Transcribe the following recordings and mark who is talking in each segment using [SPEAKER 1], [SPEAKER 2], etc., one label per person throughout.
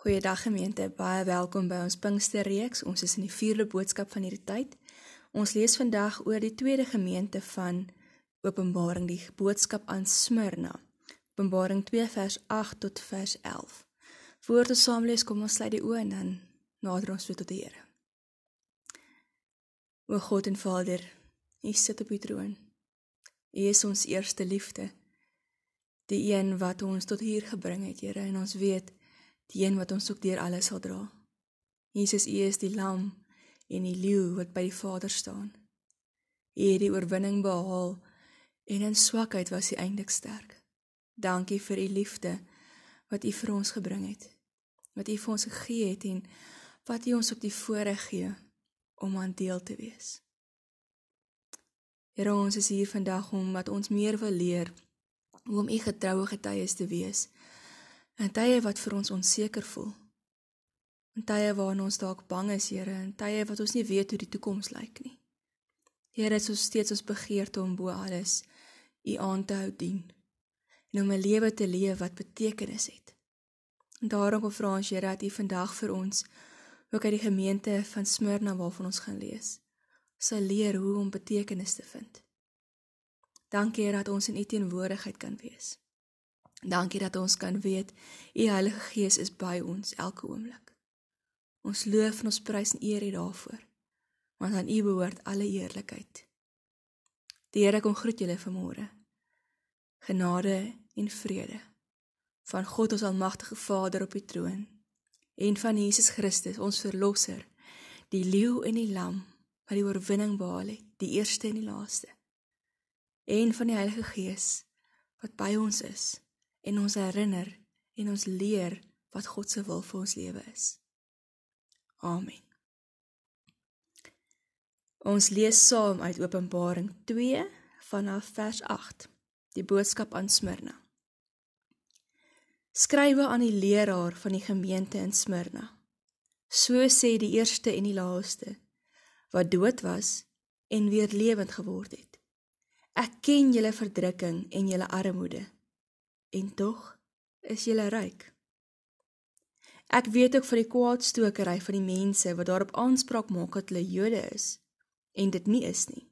[SPEAKER 1] Goeiedag gemeente, baie welkom by ons Pinksterreeks. Ons is in die vierde boodskap van hierdie tyd. Ons lees vandag oor die tweede gemeente van Openbaring, die boodskap aan Smyrna. Openbaring 2 vers 8 tot vers 11. Voordat ons saam lees, kom ons sluit die oë en dan nader ons tot die Here. O God en Vader, U sit op U troon. U is ons eerste liefde. Die een wat ons tot hier gebring het, Here, en ons weet die een wat ons ook deur alles sal dra. Jesus, U is die lam en die leeu wat by die Vader staan. U het die oorwinning behaal en in swakheid was U eintlik sterk. Dankie vir U liefde wat U vir ons gebring het. Wat U vir ons gegee het en wat U ons op die voorreg gee om aan deel te wees. Here, ons is hier vandag om wat ons meer wil leer om U getroue getuies te wees In tye wat vir ons onseker voel. In tye waarin ons dalk bang is, Here, in tye wat ons nie weet hoe die toekoms lyk nie. Here, is ons steeds ons begeerte om bo alles U aan te hou dien en om 'n lewe te leef wat betekenis het. En daarom kom vra ons Here dat U vandag vir ons ook uit die gemeente van Smyrna waarvan ons gaan lees, sal leer hoe om betekenis te vind. Dankie Here dat ons in U teenwoordigheid kan wees. Dankie dat ons kan weet U Heilige Gees is by ons elke oomblik. Ons loof en ons prys en eer U daarvoor. Want aan U behoort alle eerlikheid. Die Here kom groet julle vanmôre. Genade en vrede van God ons almagtige Vader op die troon en van Jesus Christus ons verlosser, die leeu en die lam wat die oorwinning behaal het, die eerste en die laaste. En van die Heilige Gees wat by ons is en ons herinner en ons leer wat God se wil vir ons lewe is. Amen. Ons lees saam uit Openbaring 2 vanaf vers 8. Die boodskap aan Smyrna. Skrywe aan die leraar van die gemeente in Smyrna. So sê die eerste en die laaste wat dood was en weer lewend geword het. Ek ken julle verdrukking en julle armoede en tog is jy ryk. Ek weet ook van die kwaadstokery van die mense wat daarop aanspraak maak dat hulle Jode is en dit nie is nie,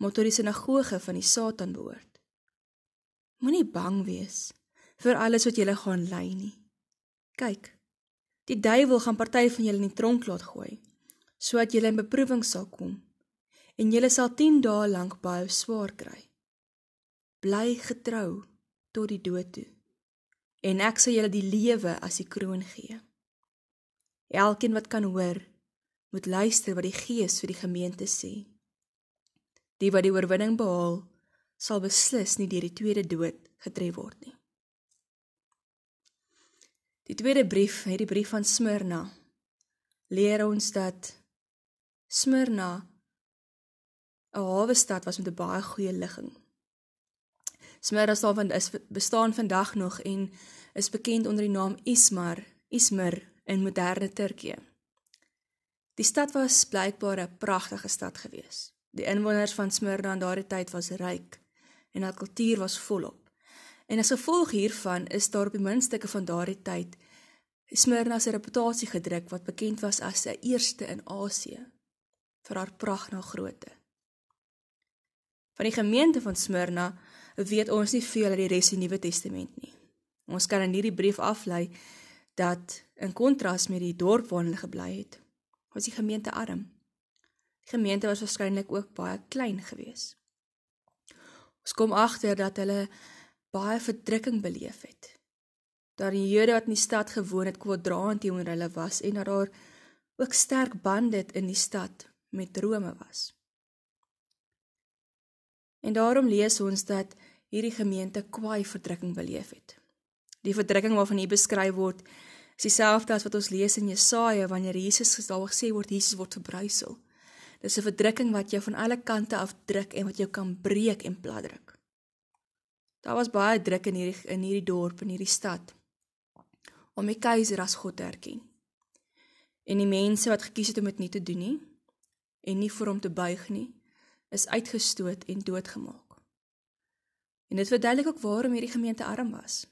[SPEAKER 1] maar tot die sinagoge van die Satan behoort. Moenie bang wees vir alles wat julle gaan ly nie. Kyk, die duiwel gaan party van julle in die tronk laat gooi sodat julle in beproewing sal kom en julle sal 10 dae lank baie swaar kry. Bly getrou tot die dood toe. En ek sal julle die lewe as die kroon gee. Elkeen wat kan hoor, moet luister wat die Gees vir die gemeente sê. Die wat die oorwinning behaal, sal beslis nie deur die tweede dood getref word nie. Die tweede brief, hierdie brief van Smyrna, leer ons dat Smyrna 'n hawe stad was met 'n baie goeie ligging. Smyrna staan van is bestaan vandag nog en is bekend onder die naam Ismar, Izmir in moderne Turkye. Die stad was blykbaar 'n pragtige stad gewees. Die inwoners van Smyrna in daardie tyd was ryk en hul kultuur was volop. En as gevolg hiervan is daar op die muntstukke van daardie tyd Smyrna se reputasie gedruk wat bekend was as 'n eerste in Asië vir haar pragt na grootte. Van die gemeente van Smyrna weet ons nie veel uit die res van die Nuwe Testament nie. Ons kan in hierdie brief aflei dat in kontras met die dorp waar hulle gebly het, was die gemeente arm. Die gemeente was waarskynlik ook baie klein geweest. Ons kom agter dat hulle baie verdrukking beleef het. Dat die Jode wat in die stad gewoon het kwadraant teenoor hulle was en dat daar ook sterk bande in die stad met Rome was. En daarom lees ons dat hierdie gemeente kwaai verdrukking beleef het. Die verdrukking waarvan hier beskryf word, is dieselfde as wat ons lees in Jesaja wanneer Jesus gesal gesê word Jesus word verbrysel. Dis 'n verdrukking wat jou van alle kante af druk en wat jou kan breek en platdruk. Daar was baie druk in hierdie in hierdie dorp en hierdie stad om die keiser as God te erken. En die mense wat gekies het om dit nie te doen nie en nie vir hom te buig nie, is uitgestoot en doodgemaak. En dit verduidelik ook waarom hierdie gemeente arm was.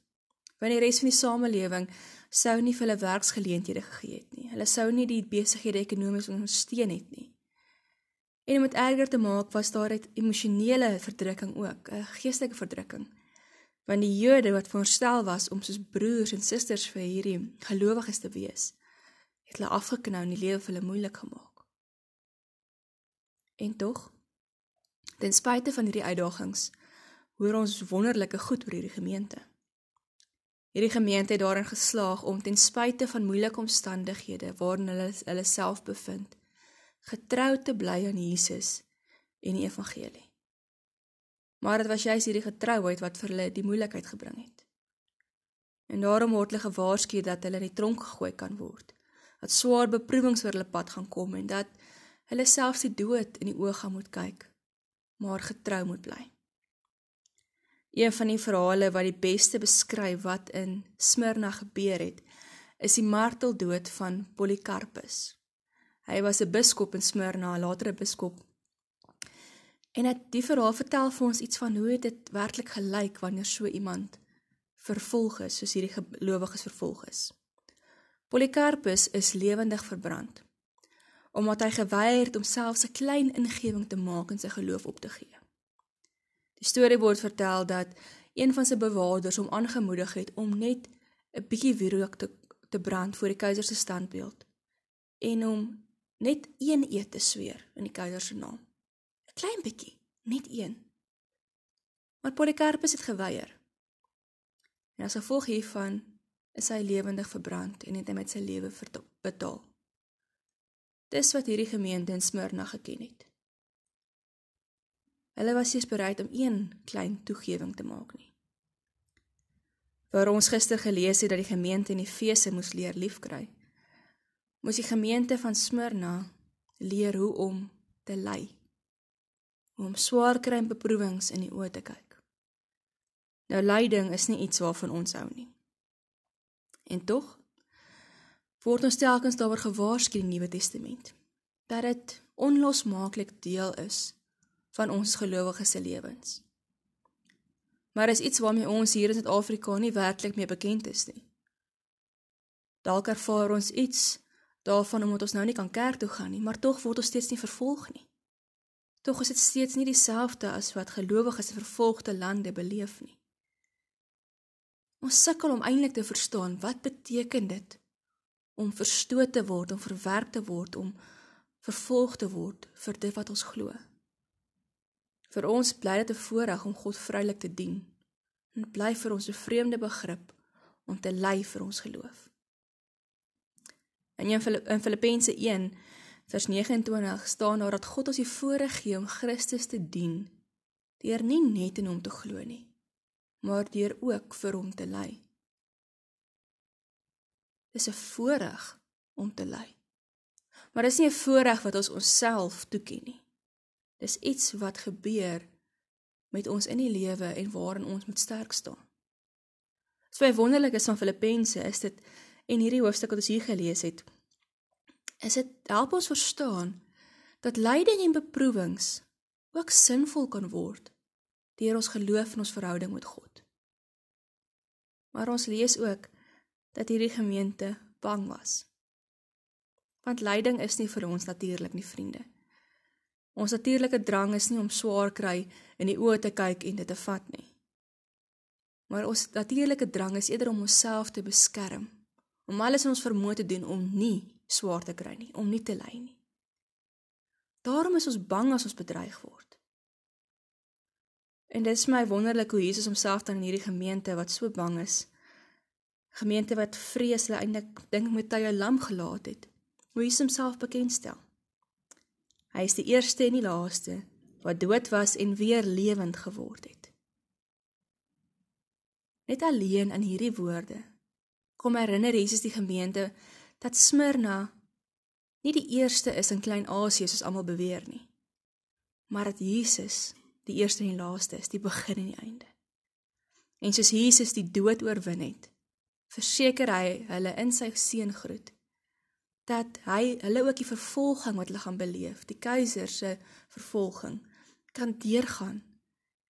[SPEAKER 1] Want die res van die samelewing sou nie vir hulle werksgeleenthede gegee het nie. Hulle sou nie die besighede ekonomies ondersteun het nie. En om dit erger te maak, was daar 'n emosionele verdrukking ook, 'n geestelike verdrukking. Want die Jode wat voorstel was om soos broers en susters vir hierdie gelowiges te wees, het hulle afgeknou en die lewe vir hulle moeilik gemaak. En tog, ten spyte van hierdie uitdagings, hoor ons wonderlike goed oor hierdie gemeente. Hierdie gemeente het daarin geslaag om ten spyte van moeilike omstandighede waarin hulle hulle self bevind, getrou te bly aan Jesus en die evangelie. Maar dit was juis hierdie getrouheid wat vir hulle die moeilikheid gebring het. En daarom word hulle gewaarsku dat hulle in die tronk gegooi kan word, dat swaar beproewings oor hulle pad gaan kom en dat hulle selfs die dood in die oë gaan moet kyk, maar getrou moet bly. Een van die verhale wat die beste beskryf wat in Smyrna gebeur het, is die marteldood van Polycarpus. Hy was 'n biskop in Smyrna, later 'n biskop. En dit die verhaal vertel vir ons iets van hoe dit werklik gelyk wanneer so iemand vervolg is, soos hierdie gelowiges vervolg is. Polycarpus is lewendig verbrand omdat hy geweier het om selfs 'n klein ingewing te maak en sy geloof op te gee. Die storie word vertel dat een van sy bewaarders hom aangemoedig het om net 'n bietjie wierook te te brand voor die keiser se standbeeld en hom net een eet te sweer in die keiser se naam. 'n Klein bietjie, net een. Maar Polycarpus het geweier. En as gevolg hiervan is hy lewendig verbrand en het hy met sy lewe betaal. Dis wat hierdie gemeente in Smyrna geken het. Hulle was nie bereid om een klein toegewing te maak nie. Waar ons gister gelees het dat die gemeente in Efese moes leer liefkry, moes die gemeente van Smyrna leer hoe om te ly. Hoe om swaar kry en beproewings in die oë te kyk. Nou lyding is nie iets waarvan ons hou nie. En tog word ons telkens daaroor gewaarsku in die Nuwe Testament dat dit onlosmaaklik deel is van ons gelowiges se lewens. Maar is iets waarmee ons hier in Suid-Afrika nie werklik mee bekend is nie. Dalk ervaar ons iets daarvan omdat ons nou nie kan kerk toe gaan nie, maar tog word ons steeds nie vervolg nie. Tog is dit steeds nie dieselfde as wat gelowiges in vervolgde lande beleef nie. Ons sukkel om eintlik te verstaan wat beteken dit om verstoot te word, om verwerp te word, om vervolg te word vir dit wat ons glo. Vir ons bly dit 'n voorreg om God vrylik te dien. En bly vir ons 'n vreemde begrip om te ly vir ons geloof. In in Filippense 1 vers 29 staan daar dat God ons die voorreg gee om Christus te dien deur nie net in hom te glo nie, maar deur ook vir hom te ly. Dis 'n voorreg om te ly. Maar dis nie 'n voorreg wat ons onsself toeken nie. Dis iets wat gebeur met ons in die lewe en waarin ons moet sterk staan. So wonderlik is van Filippense is dit en hierdie hoofstuk wat ons hier gelees het, is dit help ons verstaan dat lyding en beproewings ook sinvol kan word deur ons geloof en ons verhouding met God. Maar ons lees ook dat hierdie gemeente bang was. Want lyding is nie vir ons natuurlik nie, vriende. Ons natuurlike drang is nie om swaar kry in die oë te kyk en dit te vat nie. Maar ons natuurlike drang is eerder om onsself te beskerm om alles in ons vermoë te doen om nie swaar te kry nie, om nie te ly nie. Daarom is ons bang as ons bedreig word. En dit is my wonderlik hoe Jesus homself dan in hierdie gemeente wat so bang is, gemeente wat vrees hulle eintlik dink met tye lam gelaat het, hoe Jesus homself bekendstel. Hy is die eerste en die laaste wat dood was en weer lewend geword het. Net alleen in hierdie woorde kom herinner Jesus die gemeente dat Smyrna nie die eerste is in Klein-Asië soos almal beweer nie, maar dat Jesus die eerste en die laaste is, die begin en die einde. En soos Jesus die dood oorwin het, verseker hy hulle in sy seën groet dat hy hulle ook die vervolging wat hulle gaan beleef, die keiser se vervolging, kan deurgaan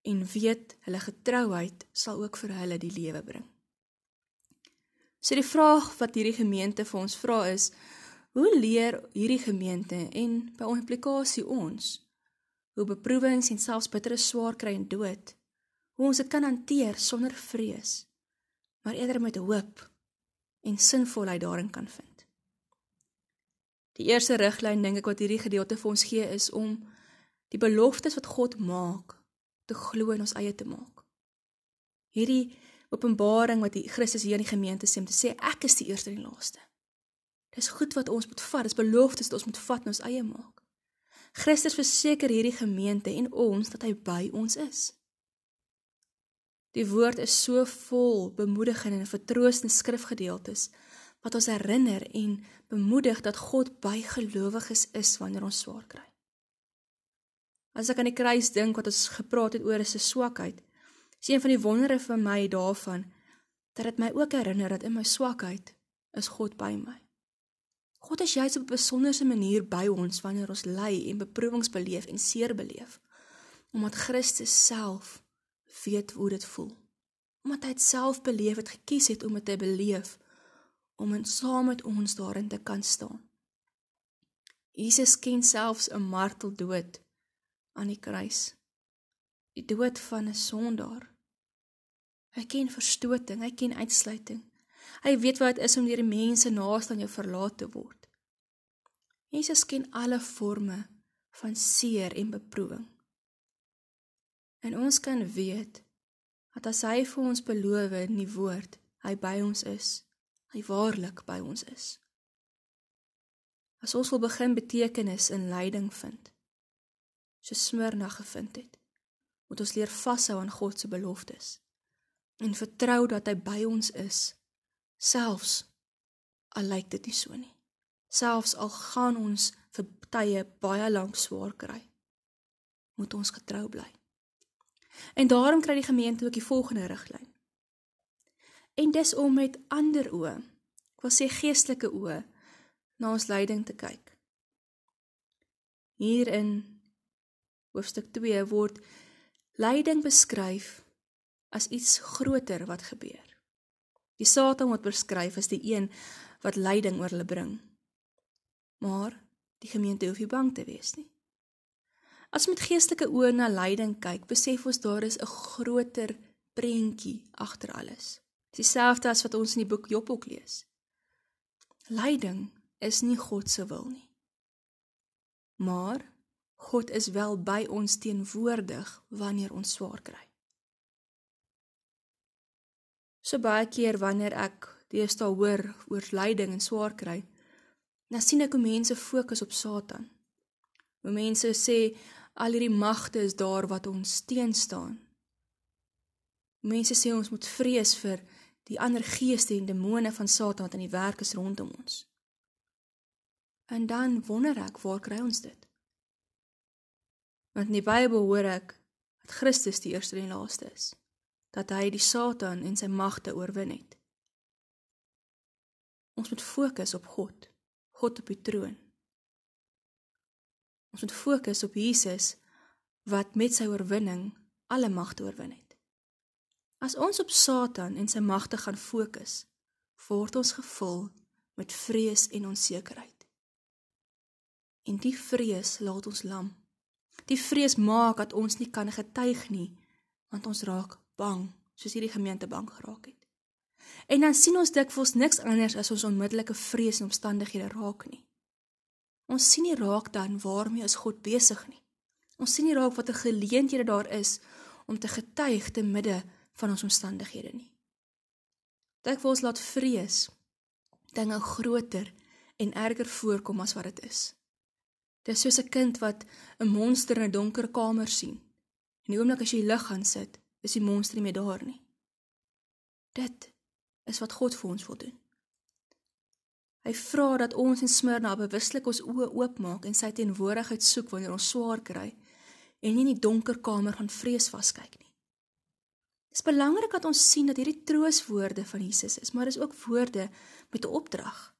[SPEAKER 1] en weet hulle getrouheid sal ook vir hulle die lewe bring. So die vraag wat hierdie gemeente vir ons vra is: Hoe leer hierdie gemeente en by implikasie ons hoe beproewings en selfs bittere swaar kry en dood, hoe ons dit kan hanteer sonder vrees, maar eerder met hoop en sinvolheid daarin kan vind. Die eerste riglyn dink ek wat hierdie gedeelte vir ons gee is om die beloftes wat God maak te glo en ons eie te maak. Hierdie openbaring wat die Christus hier in die gemeente sê om te sê ek is die eerste en die laaste. Dis goed wat ons moet vat, dis beloftes wat ons moet vat en ons eie maak. Christus verseker hierdie gemeente en ons dat hy by ons is. Die woord is so vol bemoedigende en vertroostende skrifgedeeltes wat ons herinner en bemoedig dat God by gelowiges is wanneer ons swaar kry. As ek aan die kruis dink wat ons gepraat het oor is 'n swakheid, is een van die wondere vir my daarvan dat dit my ook herinner dat in my swakheid is God by my. God is juis op 'n besonderse manier by ons wanneer ons ly en beproewings beleef en seer beleef, omdat Christus self weet hoe dit voel. Omdat hy dit self beleef het, gekies het om dit te beleef om in saam met ons daarin te kan staan. Jesus ken selfs 'n marteldood aan die kruis. Die dood van 'n sondaar. Hy ken verstoting, hy ken uitsluiting. Hy weet wat dit is om deur die mense naaste aan jou verlaat te word. Jesus ken alle forme van seer en beproewing. En ons kan weet dat as hy vir ons beloof in die woord, hy by ons is, hy waarlik by ons is. As ons wil begin betekenis in lyding vind, so Smyrna gevind het, moet ons leer vashou aan God se beloftes en vertrou dat hy by ons is selfs al lyk dit nie so nie. Selfs al gaan ons vir tye baie lank swaar kry moet ons getrou bly. En daarom kry die gemeente ook die volgende riglyn en dis om met ander oë ek wil sê geestelike oë na ons lyding te kyk hier in hoofstuk 2 word lyding beskryf as iets groter wat gebeur. Die Satan word beskryf as die een wat lyding oor hulle bring. Maar die gemeente hoef nie bang te wees nie. As met geestelike oë na lyding kyk, besef ons daar is 'n groter prentjie agter alles. Dis dieselfde as wat ons in die boek Job ook lees. Lyding is nie God se wil nie. Maar God is wel by ons teenwoordig wanneer ons swaar kry. So baie keer wanneer ek deesdae hoor oor lyding en swaar kry, dan sien ek hoe mense fokus op Satan. Hoe mense sê al hierdie magte is daar wat ons teenstaan. Mense sê ons moet vrees vir die ander geeste en demone van Satan wat in die werk is rondom ons. En dan wonder ek, waar kry ons dit? Want in die Bybel hoor ek dat Christus die eerste en laaste is dat hy die Satan en sy magte oorwin het. Ons moet fokus op God, God op die troon. Ons moet fokus op Jesus wat met sy oorwinning alle magte oorwin het. As ons op Satan en sy magte gaan fokus, word ons gevul met vrees en onsekerheid. En die vrees laat ons lam. Die vrees maak dat ons nie kan getuig nie, want ons raak bang, soos hierdie gemeente bang geraak het. En dan sien ons dikwels niks anders as ons onmiddellike vrees en omstandighede raak nie. Ons sien nie raak dan waarmee is God besig nie. Ons sien nie raak wat 'n geleenthede daar is om te getuig te midde van ons omstandighede nie. Dikwels laat vrees dinge groter en erger voorkom as wat dit is. Dit is soos 'n kind wat 'n monster in 'n donker kamer sien. En die oomblik as jy lig gaan sit, is die monster nie meer daar nie. Dit is wat God vir ons wil doen. Hy vra dat ons in Smyrna bewuslik ons oë oopmaak en sy teenwoordigheid soek wanneer ons swaar kry en nie in die donker kamer gaan vrees vaskyk nie. Dit is belangrik dat ons sien dat hierdie trooswoorde van Jesus is, maar dis ook woorde met 'n opdrag.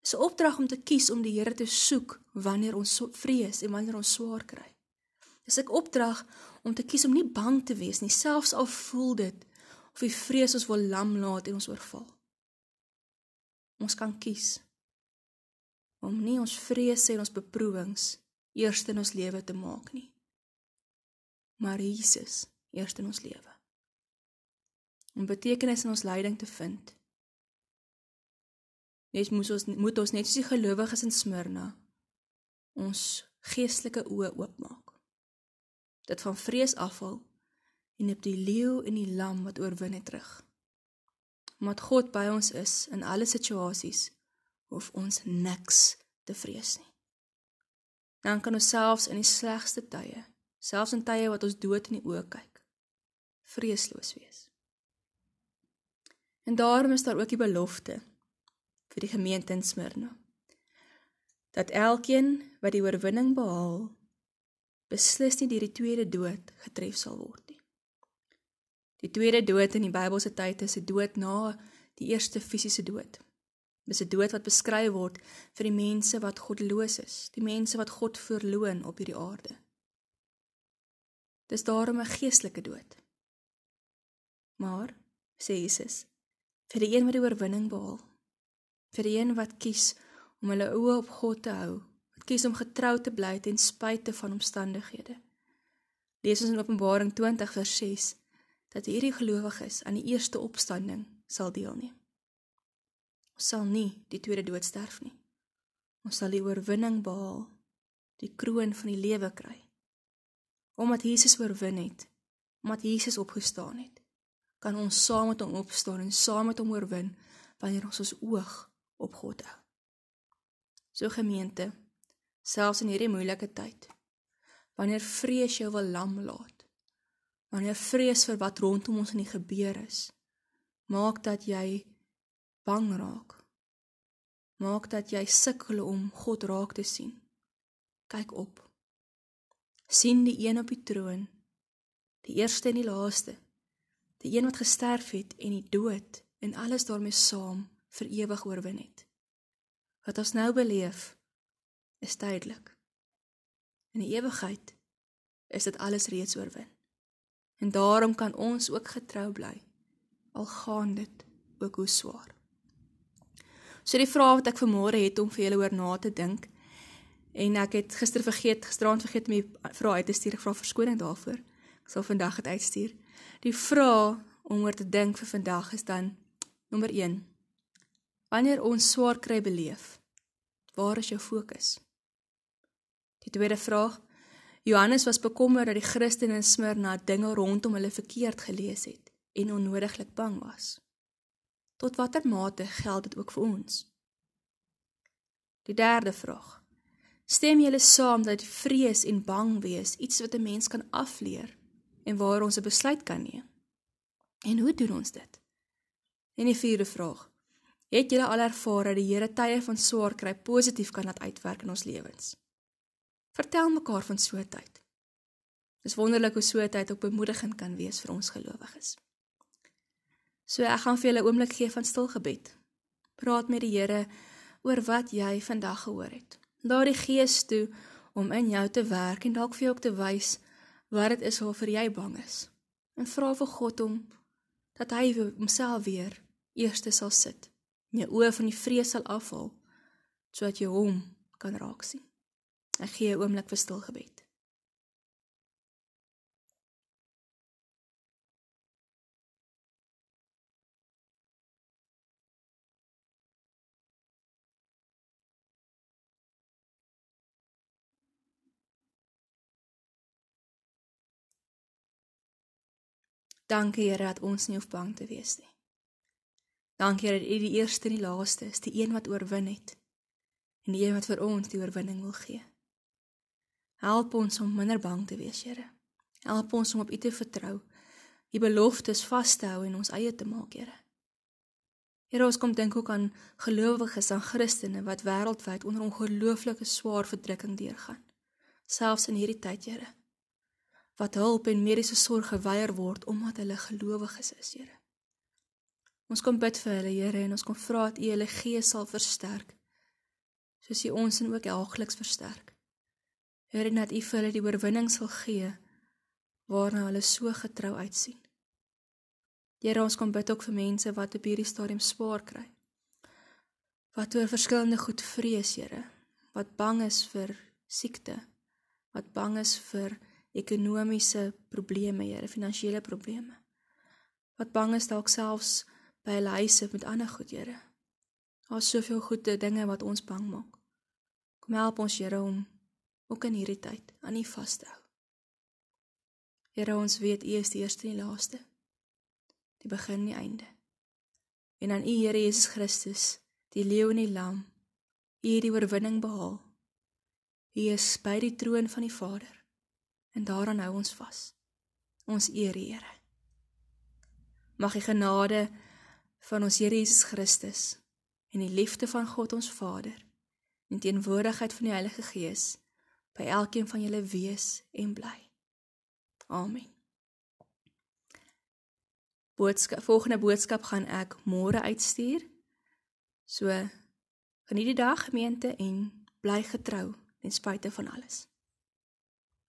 [SPEAKER 1] Dis 'n opdrag om te kies om die Here te soek wanneer ons vrees en wanneer ons swaar kry. Dis 'n opdrag om te kies om nie bang te wees nie, selfs al voel dit of die vrees ons wil lam laat en ons oorval. ons kan kies om nie ons vrese en ons beproewings eerste in ons lewe te maak nie. Maar Jesus eerste in ons lewe. Om betekenis in ons lyding te vind. Net moet ons moet ons net soos die gelowiges in Smyrna ons geestelike oë oopmaak. Dit van vrees afval en op die leeu en die lam wat oorwin het terug. Omdat God by ons is in alle situasies, hoef ons niks te vrees nie. Dan kan ons selfs in die slegste tye, selfs in tye wat ons dood in die oë kyk, vreesloos wees. En daarom is daar ook die belofte vir die gemeente in Smyrna dat elkeen wat die oorwinning behaal beslis nie deur die tweede dood getref sal word nie. Die tweede dood in die Bybelse tyd is 'n dood na die eerste fisiese dood. Dis 'n dood wat beskryf word vir die mense wat goddeloos is, die mense wat God verloon op hierdie aarde. Dis daarom 'n geestelike dood. Maar sê Jesus, vir die een wat die oorwinning behaal, vir die een wat kies om hulle oë op God te hou, wat kies om getrou te bly ten spyte van omstandighede. Lees ons in Openbaring 20 vers 6 dat hierdie gelowiges aan die eerste opstanding sal deelneem. Ons sal nie die tweede dood sterf nie. Ons sal die oorwinning behaal, die kroon van die lewe kry. Omdat Jesus oorwin het, omdat Jesus opgestaan het, kan ons saam met hom opstaan en saam met hom oorwin wanneer ons ons oog op God hou. So gemeente, selfs in hierdie moeilike tyd. Wanneer vrees jou wil lam laat. Wanneer vrees vir wat rondom ons in die gebeur is, maak dat jy bang raak. Maak dat jy sukkel om God raak te sien. Kyk op. sien die een op die troon, die eerste en die laaste, die een wat gesterf het en die dood en alles daarmee saam vir ewig oorwin het. Wat ons nou beleef is tydelik. In die ewigheid is dit alles reeds oorwin. En daarom kan ons ook getrou bly al gaan dit ook hoe swaar. So die vraag wat ek vanmôre het om vir julle oor na te dink en ek het gister vergeet, gisteraand vergeet om die vraag uit te stuur. Ek vra verskoning daarvoor. Ek sal vandag dit uitstuur. Die vraag om oor te dink vir vandag is dan nommer 1. Wanneer ons swaar kry beleef, Waar is jou fokus? Die tweede vraag. Johannes was bekommerd dat die Christene in Smyrna dinge rondom hulle verkeerd gelees het en onnodiglik bang was. Tot watter mate geld dit ook vir ons? Die derde vraag. Stem julle saam dat vrees en bang wees iets wat 'n mens kan afleer en waar ons 'n besluit kan neem? En hoe doen ons dit? En die vierde vraag. Het julle al ervaar dat die Here tye van swaar kry positief kan laat uitwerk in ons lewens? Vertel mekaar van so 'n tyd. Dis wonderlik hoe so 'n tyd ook bemoedigend kan wees vir ons gelowiges. So ek gaan vir julle 'n oomblik gee van stil gebed. Praat met die Here oor wat jy vandag gehoor het. Laat die Gees toe om in jou te werk en dalk vir jou ook te wys wat dit is waarvoor jy bang is. En vra vir God om dat hy homself weer eerste sal sit en jou oë van die vrees sal afhaal sodat jy hom kan raak sien. Ek gee 'n oomblik vir stil gebed. Dankie Here dat ons nie hoef bang te wees nie. Dankie dat U die eerste en die laaste is, die een wat oorwin het en die een wat vir ons die oorwinning wil gee. Help ons om minder bang te wees, Here. Help ons om op U te vertrou. U beloftes vas te hou en ons eie te maak, Here. Here, ons kom dink ook aan gelowiges, aan Christene wat wêreldwyd onder ongelooflike swaar verdrukking deurgaan. Selfs in hierdie tyd, Here. Wat hulp en mediese sorg geweier word omdat hulle gelowiges is, Here. Ons kom bid vir hulle, Here, en ons kom vra dat U hulle gees sal versterk. Soos U ons en ook daagliks versterk. Here, dat U vir hulle die oorwinning sal gee waarna hulle so getrou uitsien. Here, ons kom bid ook vir mense wat op hierdie stadium swaar kry. wat oor verskillende goed vrees, Here, wat bang is vir siekte, wat bang is vir ekonomiese probleme, Here, finansiële probleme. Wat bang is dalk selfs by hulle huise met ander goed, Here. Daar's soveel goeie dinge wat ons bang maak. Kom help ons, Here, om ook in hierdie tyd aan U vas te hou. Here, ons weet U is die eerste en die laaste. Die begin en die einde. En aan U, Here Jesus Christus, die leeu en die lam, U het die oorwinning behaal. U is by die troon van die Vader en daaraan hou ons vas. Ons eer die Here. Mag die genade van ons Here Jesus Christus en die liefde van God ons Vader en teenwoordigheid van die Heilige Gees by elkeen van julle wees en bly. Amen. Boodskap volgende boodskap gaan ek môre uitstuur. So geniet die dag gemeente en bly getrou ten spyte van alles.